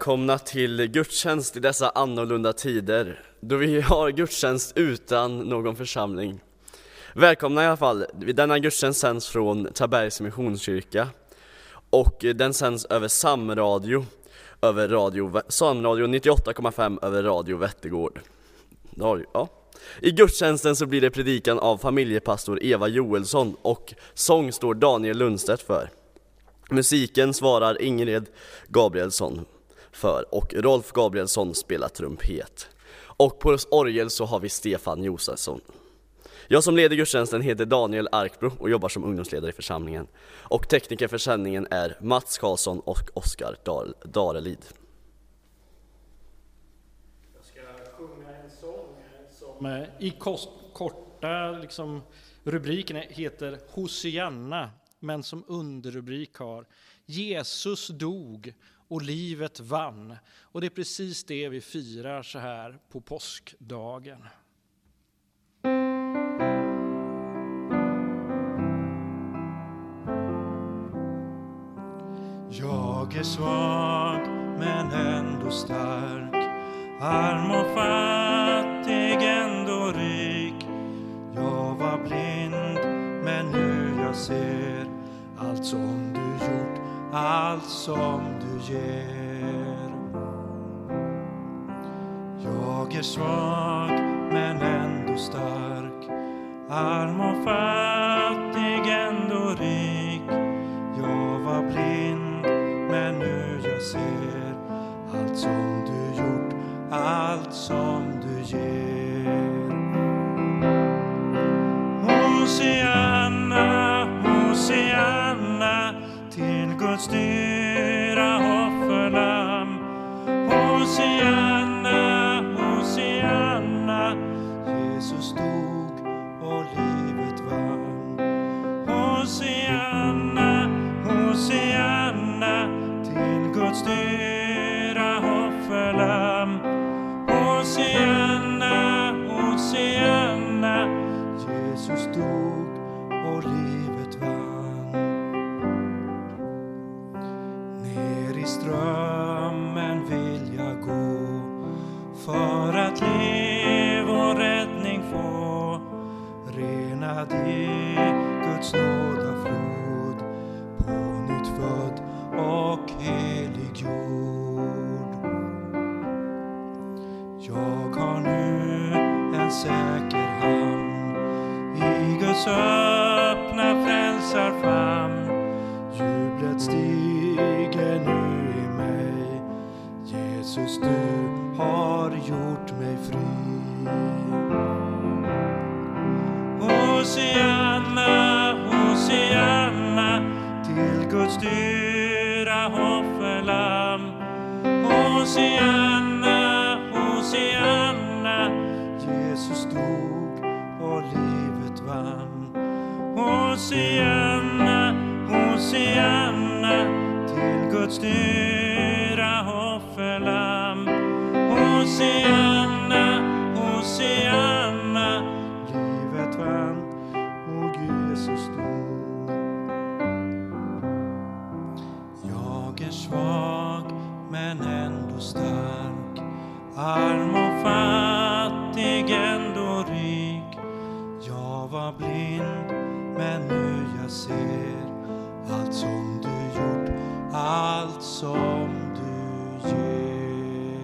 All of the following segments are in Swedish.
Välkomna till gudstjänst i dessa annorlunda tider, då vi har gudstjänst utan någon församling. Välkomna i alla fall, denna gudstjänst sänds från Tabergs Missionskyrka och den sänds över Samradio, över radio, Samradio 98,5 över Radio Vättergård. Ja. I gudstjänsten så blir det predikan av familjepastor Eva Joelsson och sång står Daniel Lundstedt för. Musiken svarar Ingrid Gabrielsson för och Rolf Gabrielsson spelar trumpet. Och på orgel så har vi Stefan Josefsson. Jag som leder gudstjänsten heter Daniel Arkbro och jobbar som ungdomsledare i församlingen. Och tekniker för sändningen är Mats Karlsson och Oskar Darelid. Jag ska sjunga en sång som eh, i korta liksom, rubriken heter Hosianna men som underrubrik har Jesus dog och livet vann. Och det är precis det vi firar så här på påskdagen. Jag är svag men ändå stark Arm och fattig ändå rik Jag var blind men nu jag ser allt som du gjort, allt som du ger. Jag är svag men ändå stark, arm och fattig ändå rik. Jag var blind men nu jag ser allt som du gjort, allt som du ger. Till offerlamm. Hosianna, Hosianna, Jesus dog och livet vann. Hosianna, Hosianna till Guds dyra Guds dyra offerlamm. Hosianna, Hosianna, Jesus dog och livet vann. Hosianna, Hosianna till Guds dyra offerlamm. Hosianna, Hosianna, Arm och fattig ändå rik Jag var blind men nu jag ser Allt som du gjort, allt som du ger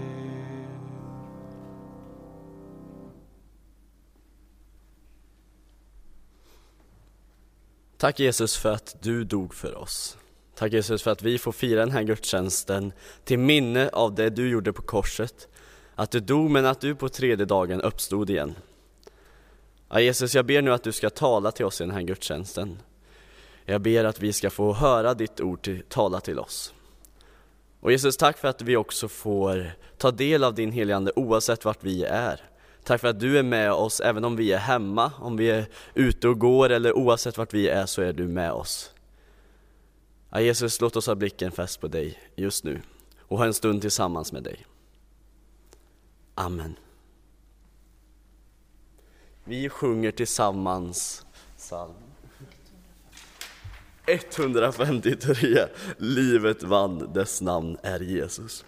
Tack Jesus för att du dog för oss. Tack Jesus för att vi får fira den här gudstjänsten till minne av det du gjorde på korset. Att du dog men att du på tredje dagen uppstod igen. Ja, Jesus, jag ber nu att du ska tala till oss i den här gudstjänsten. Jag ber att vi ska få höra ditt ord till, tala till oss. Och Jesus, tack för att vi också får ta del av din heligande oavsett vart vi är. Tack för att du är med oss även om vi är hemma, om vi är ute och går eller oavsett vart vi är så är du med oss. Ja, Jesus, låt oss ha blicken fäst på dig just nu och ha en stund tillsammans med dig. Amen. Vi sjunger tillsammans psalm 153. Livet vann, dess namn är Jesus.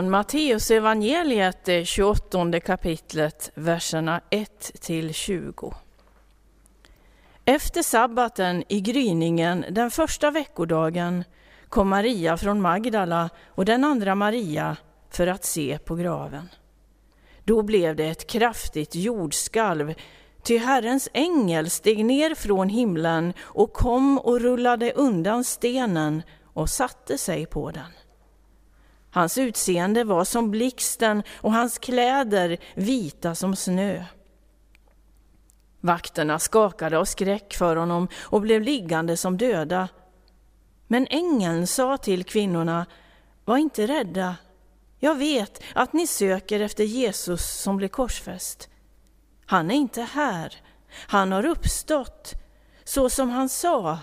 Från Matteus evangeliet, det 28 kapitlet, verserna 1 till 20. Efter sabbaten i gryningen den första veckodagen kom Maria från Magdala och den andra Maria för att se på graven. Då blev det ett kraftigt jordskalv, ty Herrens ängel steg ner från himlen och kom och rullade undan stenen och satte sig på den. Hans utseende var som blixten och hans kläder vita som snö. Vakterna skakade av skräck för honom och blev liggande som döda. Men ängeln sa till kvinnorna, var inte rädda. Jag vet att ni söker efter Jesus som blev korsfäst. Han är inte här, han har uppstått, så som han sa.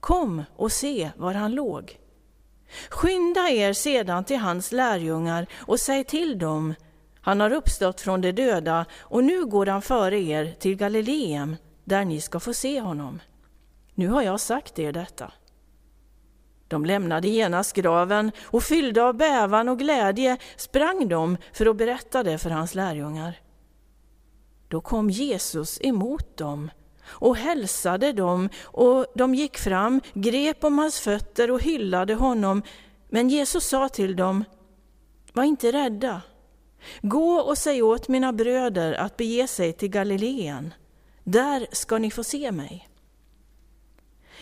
Kom och se var han låg. Skynda er sedan till hans lärjungar och säg till dem, han har uppstått från de döda och nu går han före er till Galileen, där ni ska få se honom. Nu har jag sagt er detta. De lämnade genast graven och fyllda av bävan och glädje sprang de för att berätta det för hans lärjungar. Då kom Jesus emot dem och hälsade dem och de gick fram, grep om hans fötter och hyllade honom. Men Jesus sa till dem, var inte rädda. Gå och säg åt mina bröder att bege sig till Galileen. Där ska ni få se mig.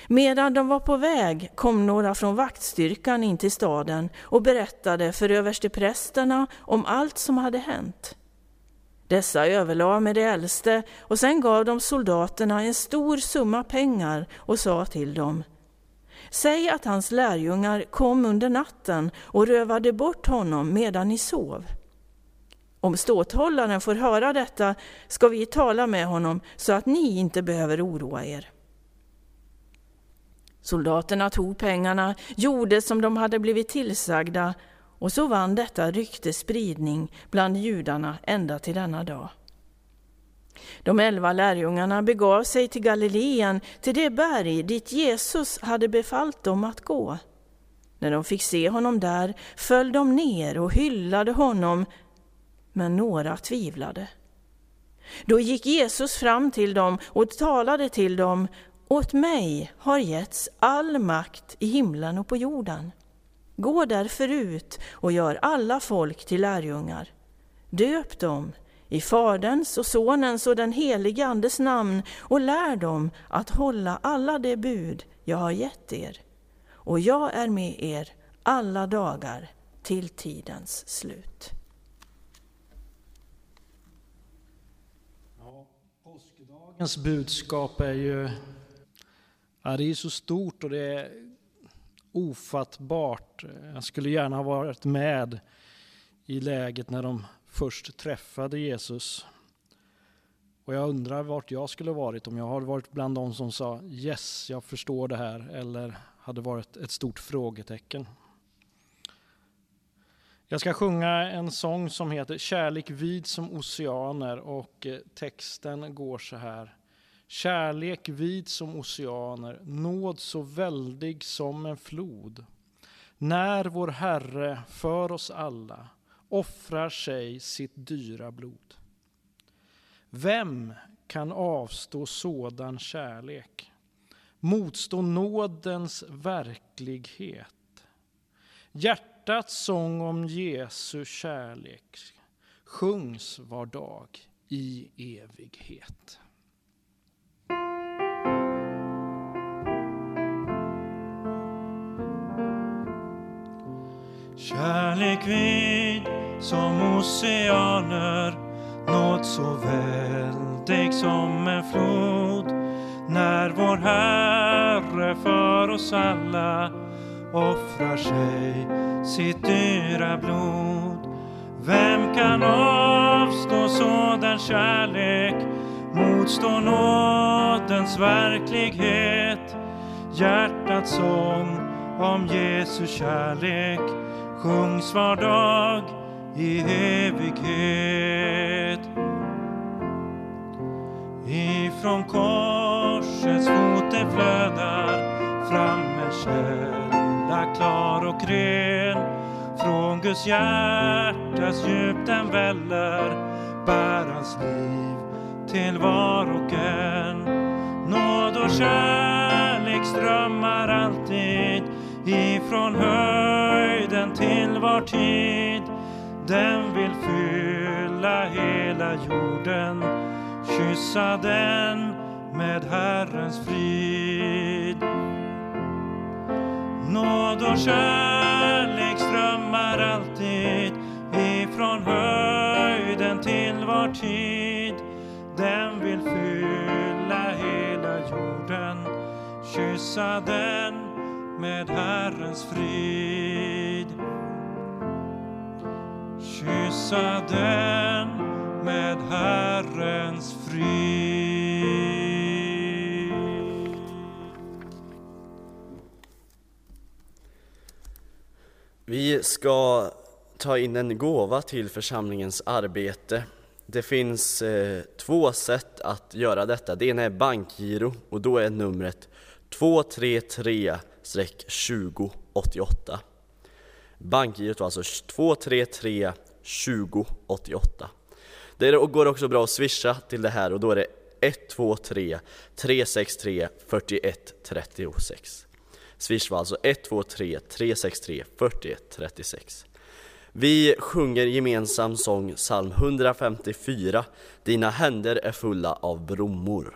Medan de var på väg kom några från vaktstyrkan in till staden och berättade för översteprästerna om allt som hade hänt. Dessa överlade med de äldste och sen gav de soldaterna en stor summa pengar och sa till dem Säg att hans lärjungar kom under natten och rövade bort honom medan ni sov. Om ståthållaren får höra detta ska vi tala med honom så att ni inte behöver oroa er. Soldaterna tog pengarna, gjorde som de hade blivit tillsagda och så vann detta rykte spridning bland judarna ända till denna dag. De elva lärjungarna begav sig till Galileen, till det berg dit Jesus hade befallt dem att gå. När de fick se honom där föll de ner och hyllade honom, men några tvivlade. Då gick Jesus fram till dem och talade till dem åt mig har getts all makt i himlen och på jorden. Gå därför ut och gör alla folk till lärjungar. Döp dem i Faderns och Sonens och den helige Andes namn och lär dem att hålla alla de bud jag har gett er. Och jag är med er alla dagar till tidens slut. Ja, påskdagens budskap är ju Ja, det är så stort och det är ofattbart. Jag skulle gärna ha varit med i läget när de först träffade Jesus. Och jag undrar vart jag skulle varit om jag hade varit bland de som sa yes, jag förstår det här eller hade varit ett stort frågetecken. Jag ska sjunga en sång som heter Kärlek vid som oceaner och eh, texten går så här. Kärlek vid som oceaner, nåd så väldig som en flod. När vår Herre för oss alla offrar sig sitt dyra blod. Vem kan avstå sådan kärlek? Motstå nådens verklighet? Hjärtats sång om Jesu kärlek sjungs var dag i evighet. Kärlek vid som oceaner nåt så väldig som en flod när vår Herre för oss alla offrar sig sitt dyra blod. Vem kan avstå sådan kärlek, motstå nådens verklighet? Hjärtats sång om Jesu kärlek sjungs var dag i evighet. Ifrån korsets fot det flödar fram en källa klar och ren. Från Guds hjärtas djup den väller, bär hans liv till var och en. Nåd och kärlek strömmar alltid ifrån den till var tid. Den vill fylla hela jorden, kyssa den med Herrens frid. Nåd och kärlek strömmar alltid ifrån höjden till var tid. Den vill fylla hela jorden, kyssa den med Herrens frid. Kyssa den med Herrens frid. Vi ska ta in en gåva till församlingens arbete. Det finns eh, två sätt att göra detta. Det ena är bankgiro och då är numret 233-2088. Bankgirot var alltså 233 2088. Det går också bra att swisha till det här och då är det 123 363 41 36. Swish var alltså 123 363 41 36. Vi sjunger gemensam sång psalm 154 Dina händer är fulla av blommor.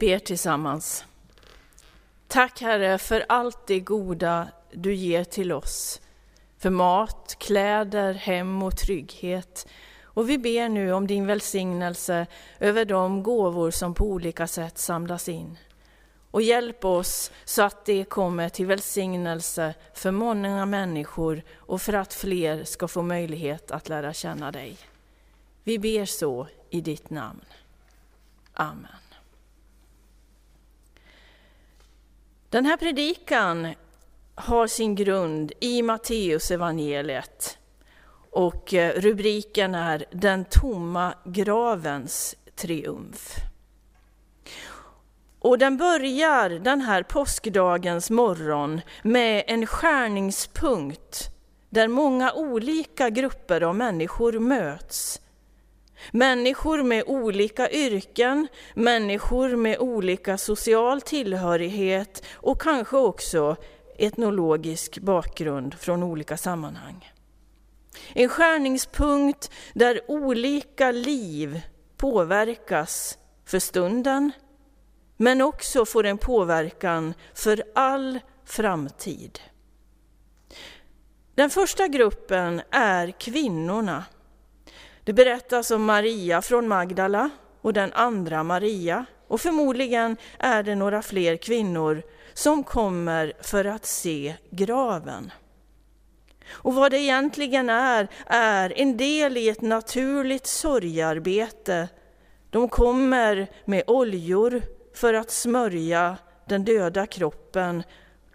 Ber tillsammans. Tack Herre för allt det goda du ger till oss. För mat, kläder, hem och trygghet. Och vi ber nu om din välsignelse över de gåvor som på olika sätt samlas in. Och hjälp oss så att det kommer till välsignelse för många människor och för att fler ska få möjlighet att lära känna dig. Vi ber så i ditt namn. Amen. Den här predikan har sin grund i Matteus evangeliet och eh, rubriken är Den tomma gravens triumf. Och den börjar den här påskdagens morgon med en skärningspunkt där många olika grupper av människor möts. Människor med olika yrken, människor med olika social tillhörighet och kanske också etnologisk bakgrund från olika sammanhang. En skärningspunkt där olika liv påverkas för stunden men också får en påverkan för all framtid. Den första gruppen är kvinnorna. Det berättas om Maria från Magdala och den andra Maria och förmodligen är det några fler kvinnor som kommer för att se graven. Och vad det egentligen är, är en del i ett naturligt sorgarbete. De kommer med oljor för att smörja den döda kroppen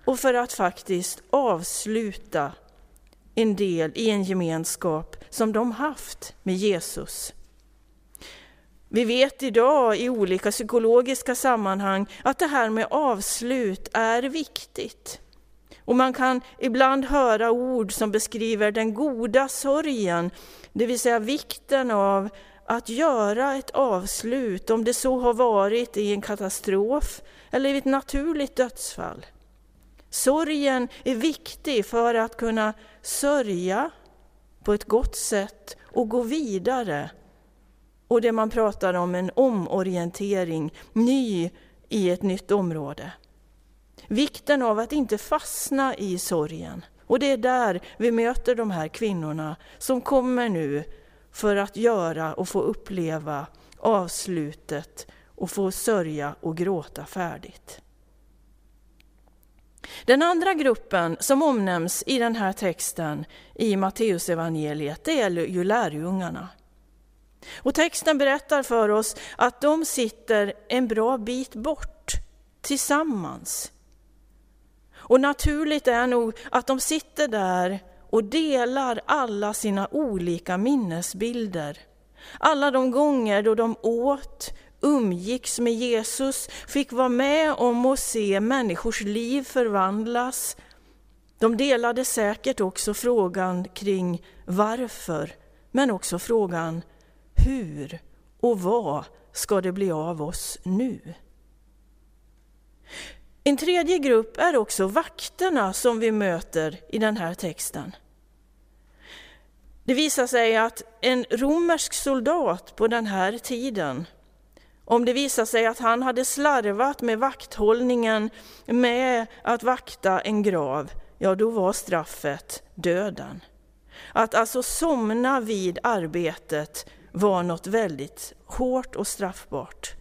och för att faktiskt avsluta en del i en gemenskap som de haft med Jesus. Vi vet idag i olika psykologiska sammanhang att det här med avslut är viktigt. Och man kan ibland höra ord som beskriver den goda sorgen, det vill säga vikten av att göra ett avslut, om det så har varit i en katastrof eller i ett naturligt dödsfall. Sorgen är viktig för att kunna sörja på ett gott sätt och gå vidare. Och det man pratar om en omorientering, ny i ett nytt område. Vikten av att inte fastna i sorgen. Och det är där vi möter de här kvinnorna som kommer nu för att göra och få uppleva avslutet och få sörja och gråta färdigt. Den andra gruppen som omnämns i den här texten i Matteusevangeliet, det är ju lärjungarna. Och texten berättar för oss att de sitter en bra bit bort tillsammans. Och naturligt är nog att de sitter där och delar alla sina olika minnesbilder. Alla de gånger då de åt, umgicks med Jesus, fick vara med om att se människors liv förvandlas. De delade säkert också frågan kring varför, men också frågan hur och vad ska det bli av oss nu? En tredje grupp är också vakterna som vi möter i den här texten. Det visar sig att en romersk soldat på den här tiden, om det visar sig att han hade slarvat med vakthållningen med att vakta en grav, ja då var straffet döden. Att alltså somna vid arbetet var något väldigt hårt och straffbart.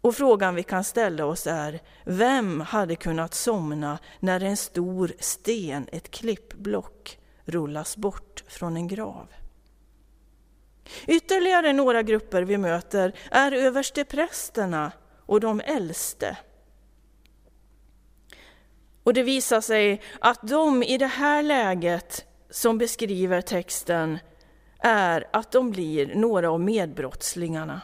Och frågan vi kan ställa oss är, vem hade kunnat somna när en stor sten, ett klippblock, rullas bort från en grav? Ytterligare några grupper vi möter är översteprästerna och de äldste. Och det visar sig att de i det här läget som beskriver texten är att de blir några av medbrottslingarna.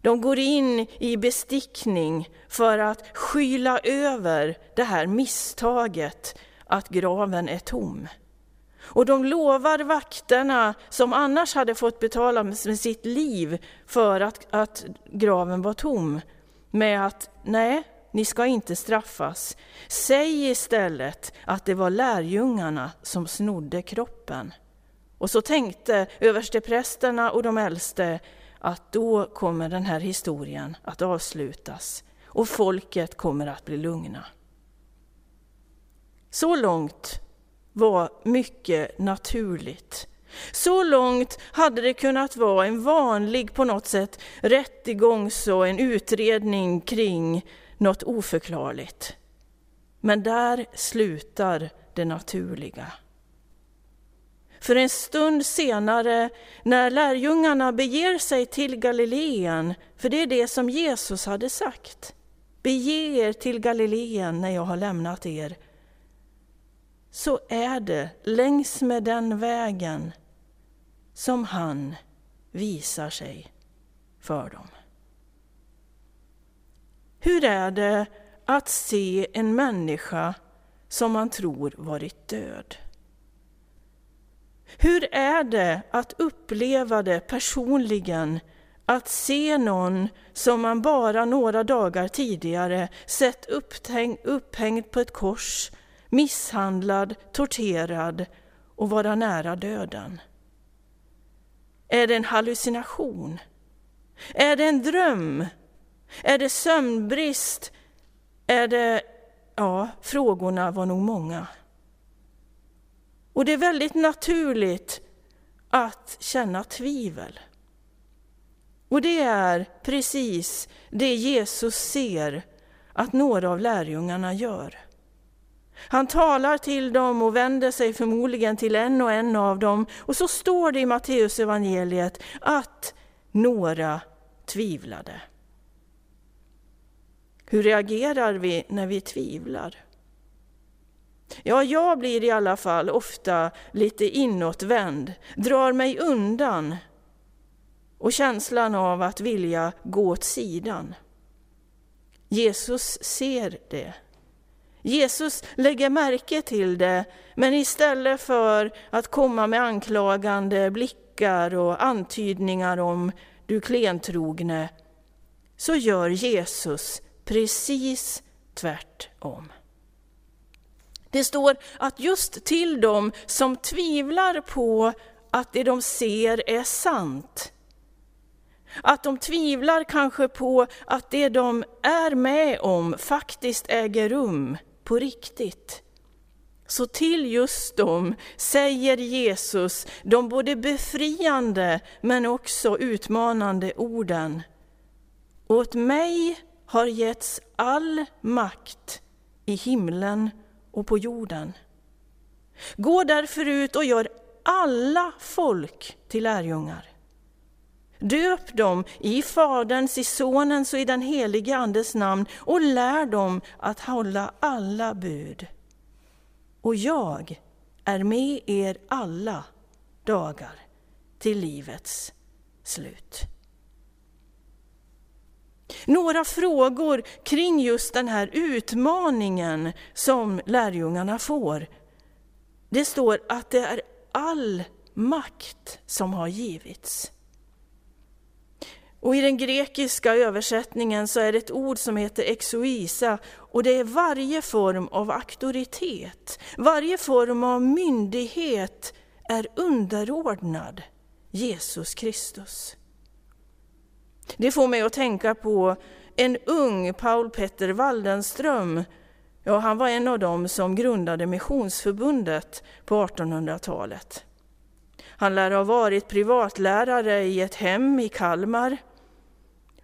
De går in i bestickning för att skyla över det här misstaget att graven är tom. Och de lovar vakterna, som annars hade fått betala med sitt liv för att, att graven var tom, med att nej, ni ska inte straffas. Säg istället att det var lärjungarna som snodde kroppen. Och så tänkte översteprästerna och de äldste att då kommer den här historien att avslutas och folket kommer att bli lugna. Så långt var mycket naturligt. Så långt hade det kunnat vara en vanlig på något sätt rättegång, så en utredning kring något oförklarligt. Men där slutar det naturliga. För en stund senare, när lärjungarna beger sig till Galileen, för det är det som Jesus hade sagt, bege er till Galileen när jag har lämnat er, så är det längs med den vägen som han visar sig för dem. Hur är det att se en människa som man tror varit död? Hur är det att uppleva det personligen, att se någon som man bara några dagar tidigare sett upphängd på ett kors, misshandlad, torterad och vara nära döden? Är det en hallucination? Är det en dröm? Är det sömnbrist? Är det... Ja, frågorna var nog många. Och det är väldigt naturligt att känna tvivel. Och det är precis det Jesus ser att några av lärjungarna gör. Han talar till dem och vänder sig förmodligen till en och en av dem. Och så står det i Matteus evangeliet att några tvivlade. Hur reagerar vi när vi tvivlar? Ja, jag blir i alla fall ofta lite inåtvänd, drar mig undan och känslan av att vilja gå åt sidan. Jesus ser det. Jesus lägger märke till det, men istället för att komma med anklagande blickar och antydningar om du klentrogne, så gör Jesus precis tvärtom. Det står att just till dem som tvivlar på att det de ser är sant, att de tvivlar kanske på att det de är med om faktiskt äger rum på riktigt. Så till just dem säger Jesus de både befriande men också utmanande orden. Åt mig har getts all makt i himlen och på jorden. Gå därför ut och gör alla folk till lärjungar. Döp dem i Faderns, i Sonens och i den helige Andes namn och lär dem att hålla alla bud. Och jag är med er alla dagar till livets slut. Några frågor kring just den här utmaningen som lärjungarna får. Det står att det är all makt som har givits. Och I den grekiska översättningen så är det ett ord som heter exoisa och det är varje form av auktoritet, varje form av myndighet är underordnad Jesus Kristus. Det får mig att tänka på en ung Paul Petter Waldenström. Ja, han var en av dem som grundade Missionsförbundet på 1800-talet. Han lär ha varit privatlärare i ett hem i Kalmar.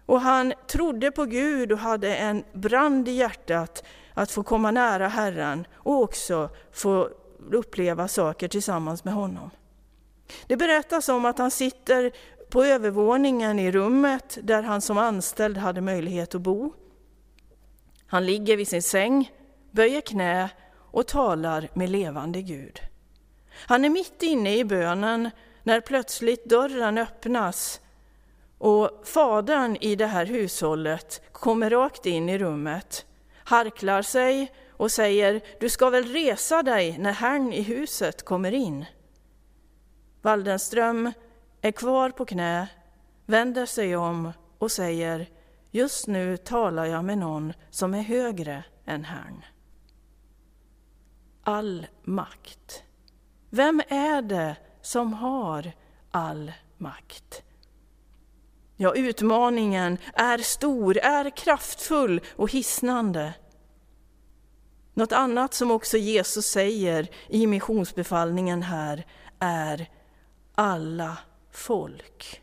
Och han trodde på Gud och hade en brand i hjärtat att få komma nära Herren och också få uppleva saker tillsammans med honom. Det berättas om att han sitter på övervåningen i rummet där han som anställd hade möjlighet att bo. Han ligger vid sin säng, böjer knä och talar med levande Gud. Han är mitt inne i bönen när plötsligt dörren öppnas och fadern i det här hushållet kommer rakt in i rummet, harklar sig och säger Du ska väl resa dig när Herrn i huset kommer in. Waldenström är kvar på knä, vänder sig om och säger Just nu talar jag med någon som är högre än Herrn. All makt. Vem är det som har all makt? Ja, utmaningen är stor, är kraftfull och hisnande. Något annat som också Jesus säger i missionsbefallningen här är alla folk.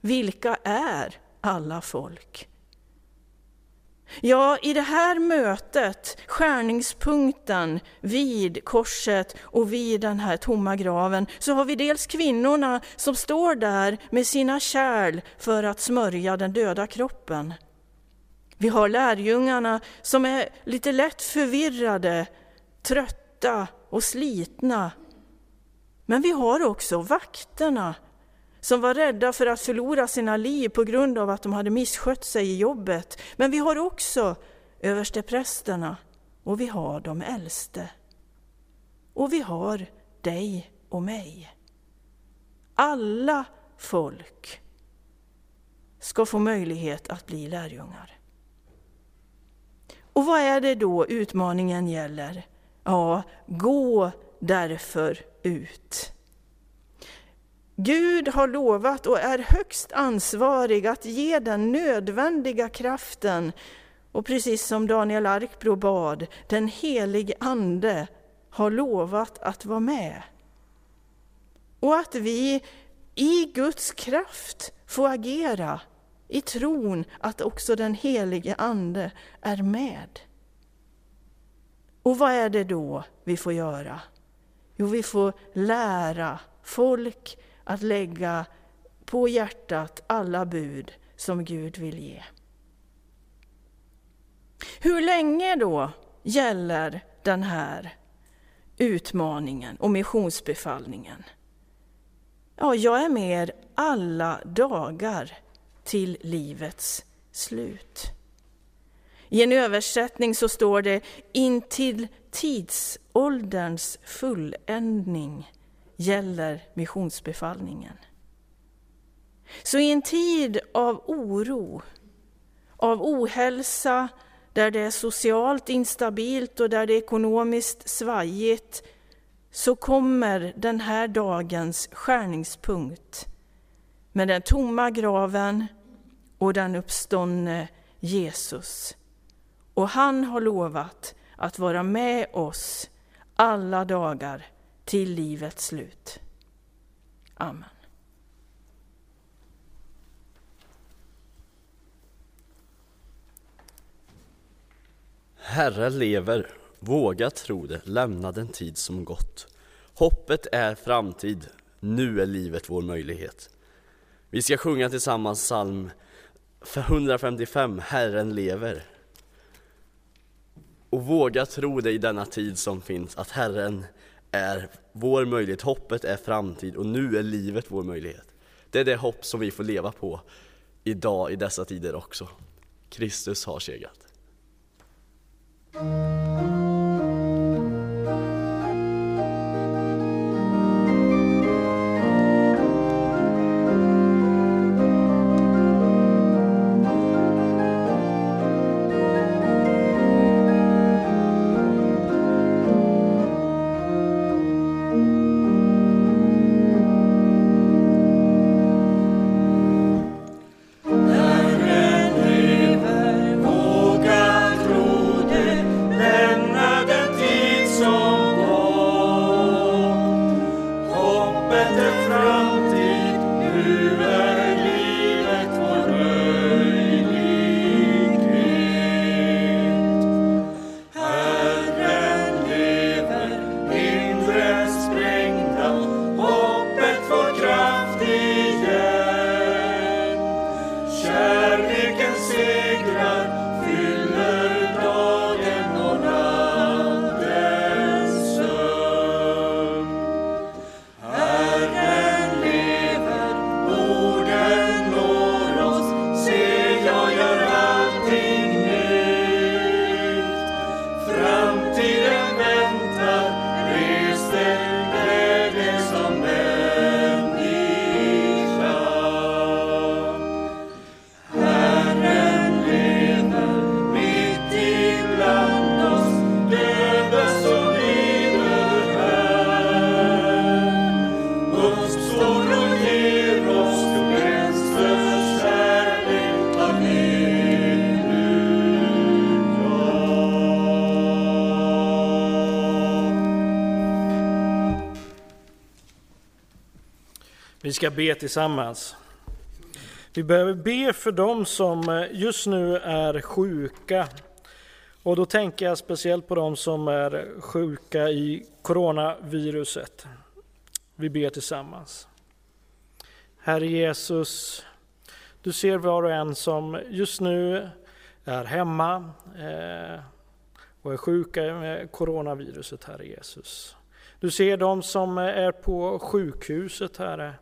Vilka är alla folk? Ja, i det här mötet, skärningspunkten vid korset och vid den här tomma graven, så har vi dels kvinnorna som står där med sina kärl för att smörja den döda kroppen. Vi har lärjungarna som är lite lätt förvirrade, trötta och slitna. Men vi har också vakterna som var rädda för att förlora sina liv på grund av att de hade misskött sig i jobbet. Men vi har också översteprästerna och vi har de äldste. Och vi har dig och mig. Alla folk ska få möjlighet att bli lärjungar. Och vad är det då utmaningen gäller? Ja, gå därför ut. Gud har lovat och är högst ansvarig att ge den nödvändiga kraften och precis som Daniel Arkbro bad, den helige Ande har lovat att vara med. Och att vi i Guds kraft får agera i tron att också den helige Ande är med. Och vad är det då vi får göra? Jo, vi får lära folk att lägga på hjärtat alla bud som Gud vill ge. Hur länge då gäller den här utmaningen och missionsbefallningen? Ja, jag är med er alla dagar till livets slut. I en översättning så står det intill tidsålderns fulländning gäller missionsbefallningen. Så i en tid av oro, av ohälsa, där det är socialt instabilt och där det är ekonomiskt svajigt, så kommer den här dagens skärningspunkt med den tomma graven och den uppståndne Jesus. Och han har lovat att vara med oss alla dagar till livets slut. Amen. Herre lever, våga tro det, lämna den tid som gått. Hoppet är framtid, nu är livet vår möjlighet. Vi ska sjunga tillsammans psalm 155, Herren lever. Och våga tro det i denna tid som finns, att Herren är vår möjlighet, hoppet är framtid och nu är livet vår möjlighet. Det är det hopp som vi får leva på idag i dessa tider också. Kristus har segrat. Vi ska be tillsammans. Vi behöver be för dem som eh, just nu är sjuka. Och då tänker jag speciellt på dem som är sjuka i coronaviruset. Vi ber tillsammans. Herre Jesus, du ser var och en som just nu är hemma eh, och är sjuka med coronaviruset, Herre Jesus. Du ser dem som eh, är på sjukhuset, Herre,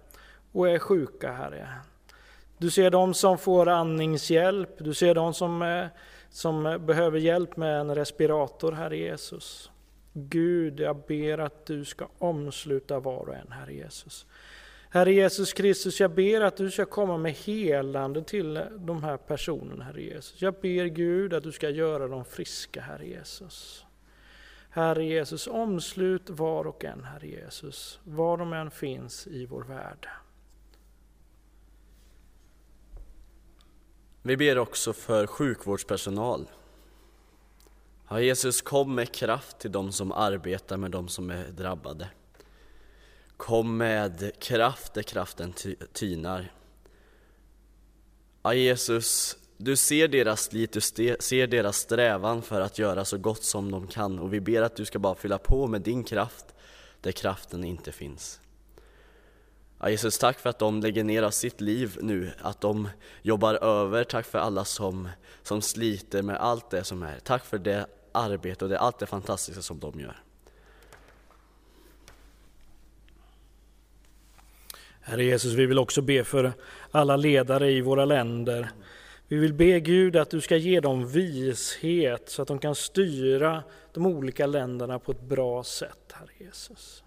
och är sjuka, Herre. Du ser dem som får andningshjälp, du ser dem som, eh, som behöver hjälp med en respirator, Herre Jesus. Gud, jag ber att du ska omsluta var och en, Herre Jesus. Herre Jesus Kristus, jag ber att du ska komma med helande till de här personerna, Herre Jesus. Jag ber Gud att du ska göra dem friska, Herre Jesus. Herre Jesus, omslut var och en, Herre Jesus, var de än finns i vår värld. Vi ber också för sjukvårdspersonal. Ja, Jesus, kom med kraft till de som arbetar med de som är drabbade. Kom med kraft där kraften tynar. Ja, Jesus, du ser deras slit, du ser deras strävan för att göra så gott som de kan och vi ber att du ska bara fylla på med din kraft där kraften inte finns. Ja, Jesus, tack för att de lägger ner av sitt liv nu, att de jobbar över. Tack för alla som, som sliter med allt det som är. Tack för det arbete och det, allt det fantastiska som de gör. Herre Jesus, vi vill också be för alla ledare i våra länder. Vi vill be Gud att du ska ge dem vishet så att de kan styra de olika länderna på ett bra sätt, Herre Jesus.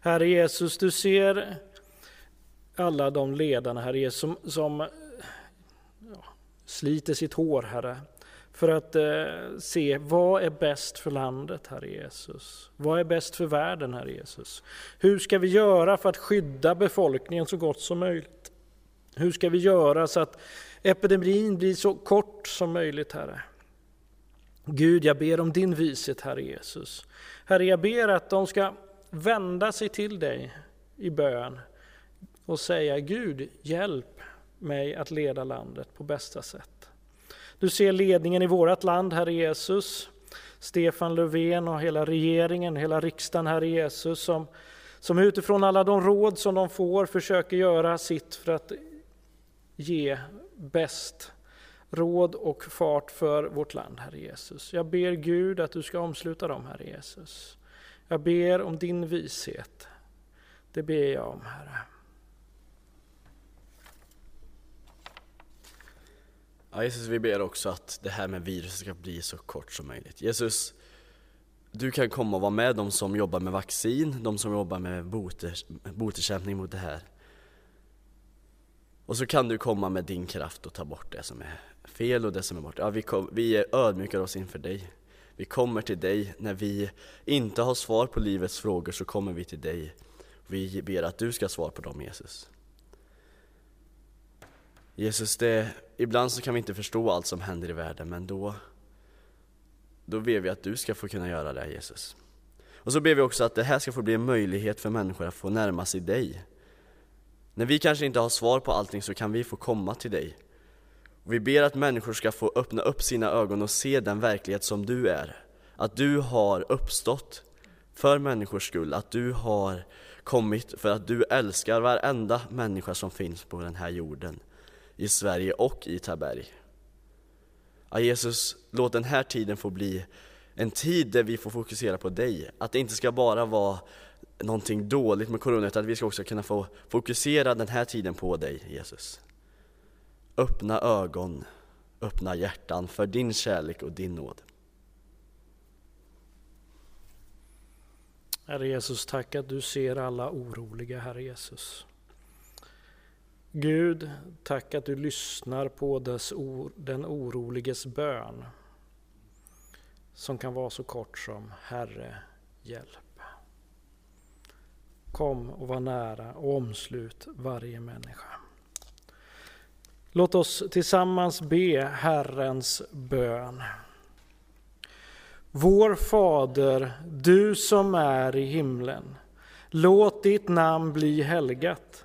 Herre Jesus, du ser alla de ledarna, Herre Jesus, som, som ja, sliter sitt hår, Herre, för att eh, se vad är bäst för landet, Herre Jesus. Vad är bäst för världen, Herre Jesus. Hur ska vi göra för att skydda befolkningen så gott som möjligt? Hur ska vi göra så att epidemin blir så kort som möjligt, Herre? Gud, jag ber om din vishet, Herre Jesus. Herre, jag ber att de ska vända sig till dig i bön och säga Gud, hjälp mig att leda landet på bästa sätt. Du ser ledningen i vårt land, Herre Jesus, Stefan Löfven och hela regeringen, hela riksdagen, Herre Jesus, som, som utifrån alla de råd som de får försöker göra sitt för att ge bäst råd och fart för vårt land, Herre Jesus. Jag ber Gud att du ska omsluta dem, Herre Jesus. Jag ber om din vishet. Det ber jag om, Herre. Ja, Jesus, vi ber också att det här med viruset ska bli så kort som möjligt. Jesus, du kan komma och vara med de som jobbar med vaccin, de som jobbar med botekämpning mot det här. Och så kan du komma med din kraft och ta bort det som är fel och det som är bort. Ja, vi, kom, vi ödmjukar oss inför dig. Vi kommer till dig när vi inte har svar på livets frågor så kommer vi till dig. Vi ber att du ska svara på dem Jesus. Jesus, det, ibland så kan vi inte förstå allt som händer i världen men då, då ber vi att du ska få kunna göra det Jesus. Och så ber vi också att det här ska få bli en möjlighet för människor att få närma sig dig. När vi kanske inte har svar på allting så kan vi få komma till dig. Och vi ber att människor ska få öppna upp sina ögon och se den verklighet som du är. Att du har uppstått för människors skull, att du har kommit för att du älskar varenda människa som finns på den här jorden i Sverige och i Taberg. Ja, Jesus, låt den här tiden få bli en tid där vi får fokusera på dig. Att det inte ska bara vara någonting dåligt med corona, utan att vi ska också kunna få fokusera den här tiden på dig, Jesus. Öppna ögon, öppna hjärtan för din kärlek och din nåd. Herre Jesus, tack att du ser alla oroliga, Herre Jesus. Gud, tack att du lyssnar på dess or, den oroliges bön som kan vara så kort som Herre, hjälp. Kom och var nära och omslut varje människa. Låt oss tillsammans be Herrens bön. Vår Fader, du som är i himlen. Låt ditt namn bli helgat.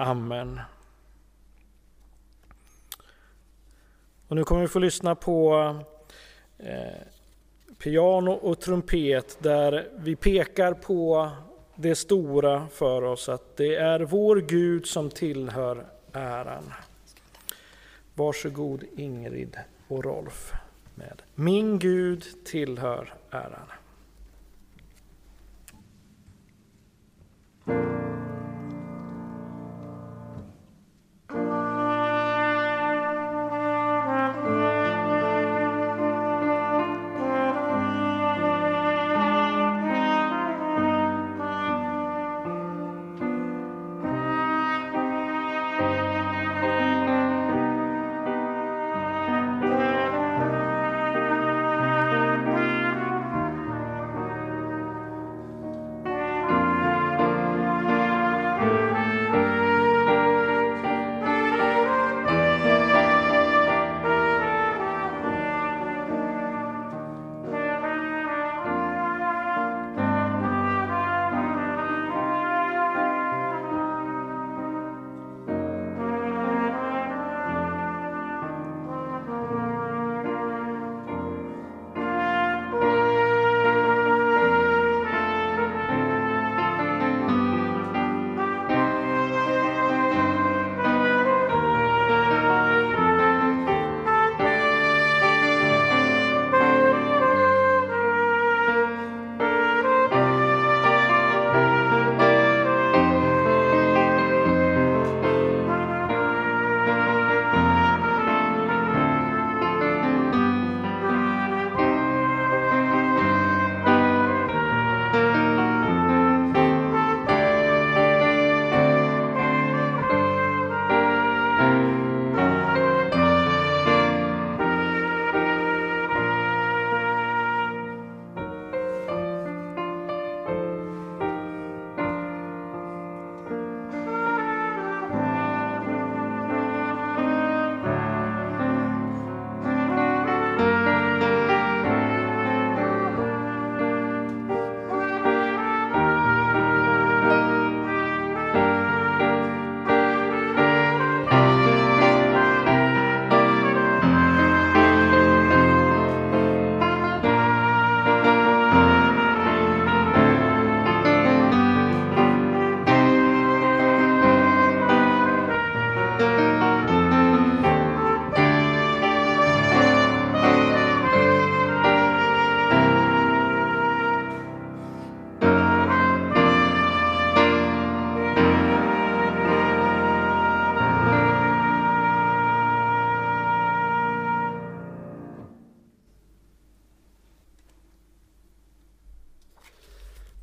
Amen. Och nu kommer vi få lyssna på eh, piano och trumpet där vi pekar på det stora för oss, att det är vår Gud som tillhör äran. Varsågod Ingrid och Rolf med Min Gud tillhör äran.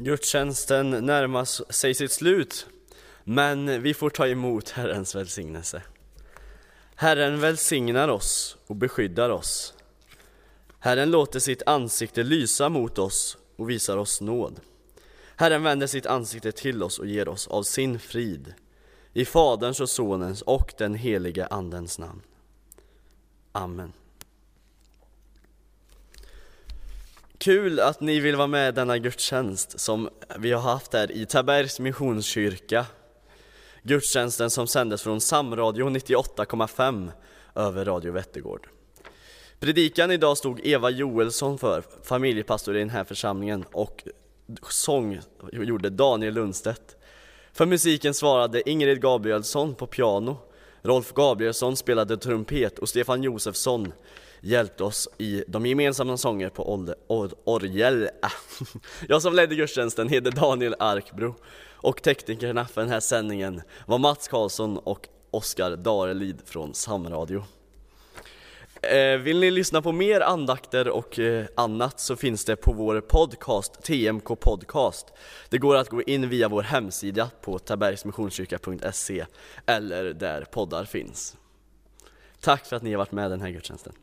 Gudstjänsten närmar sig sitt slut, men vi får ta emot Herrens välsignelse. Herren välsignar oss och beskyddar oss. Herren låter sitt ansikte lysa mot oss och visar oss nåd. Herren vänder sitt ansikte till oss och ger oss av sin frid. I Faderns och Sonens och den helige Andens namn. Amen. Kul att ni vill vara med i denna gudstjänst som vi har haft här i Tabergs Missionskyrka. Gudstjänsten som sändes från Samradio 98,5 över Radio Vättergård. Predikan idag stod Eva Joelsson för, familjepastor i den här församlingen och sång gjorde Daniel Lundstedt. För musiken svarade Ingrid Gabrielsson på piano, Rolf Gabrielsson spelade trumpet och Stefan Josefsson hjälpte oss i de gemensamma sånger på or orgel. Jag som ledde gudstjänsten heter Daniel Arkbro och teknikerna för den här sändningen var Mats Karlsson och Oskar Darelid från Samradio. Eh, vill ni lyssna på mer andakter och eh, annat så finns det på vår podcast, TMK Podcast. Det går att gå in via vår hemsida på tabergsmissionskyrka.se eller där poddar finns. Tack för att ni har varit med den här gudstjänsten.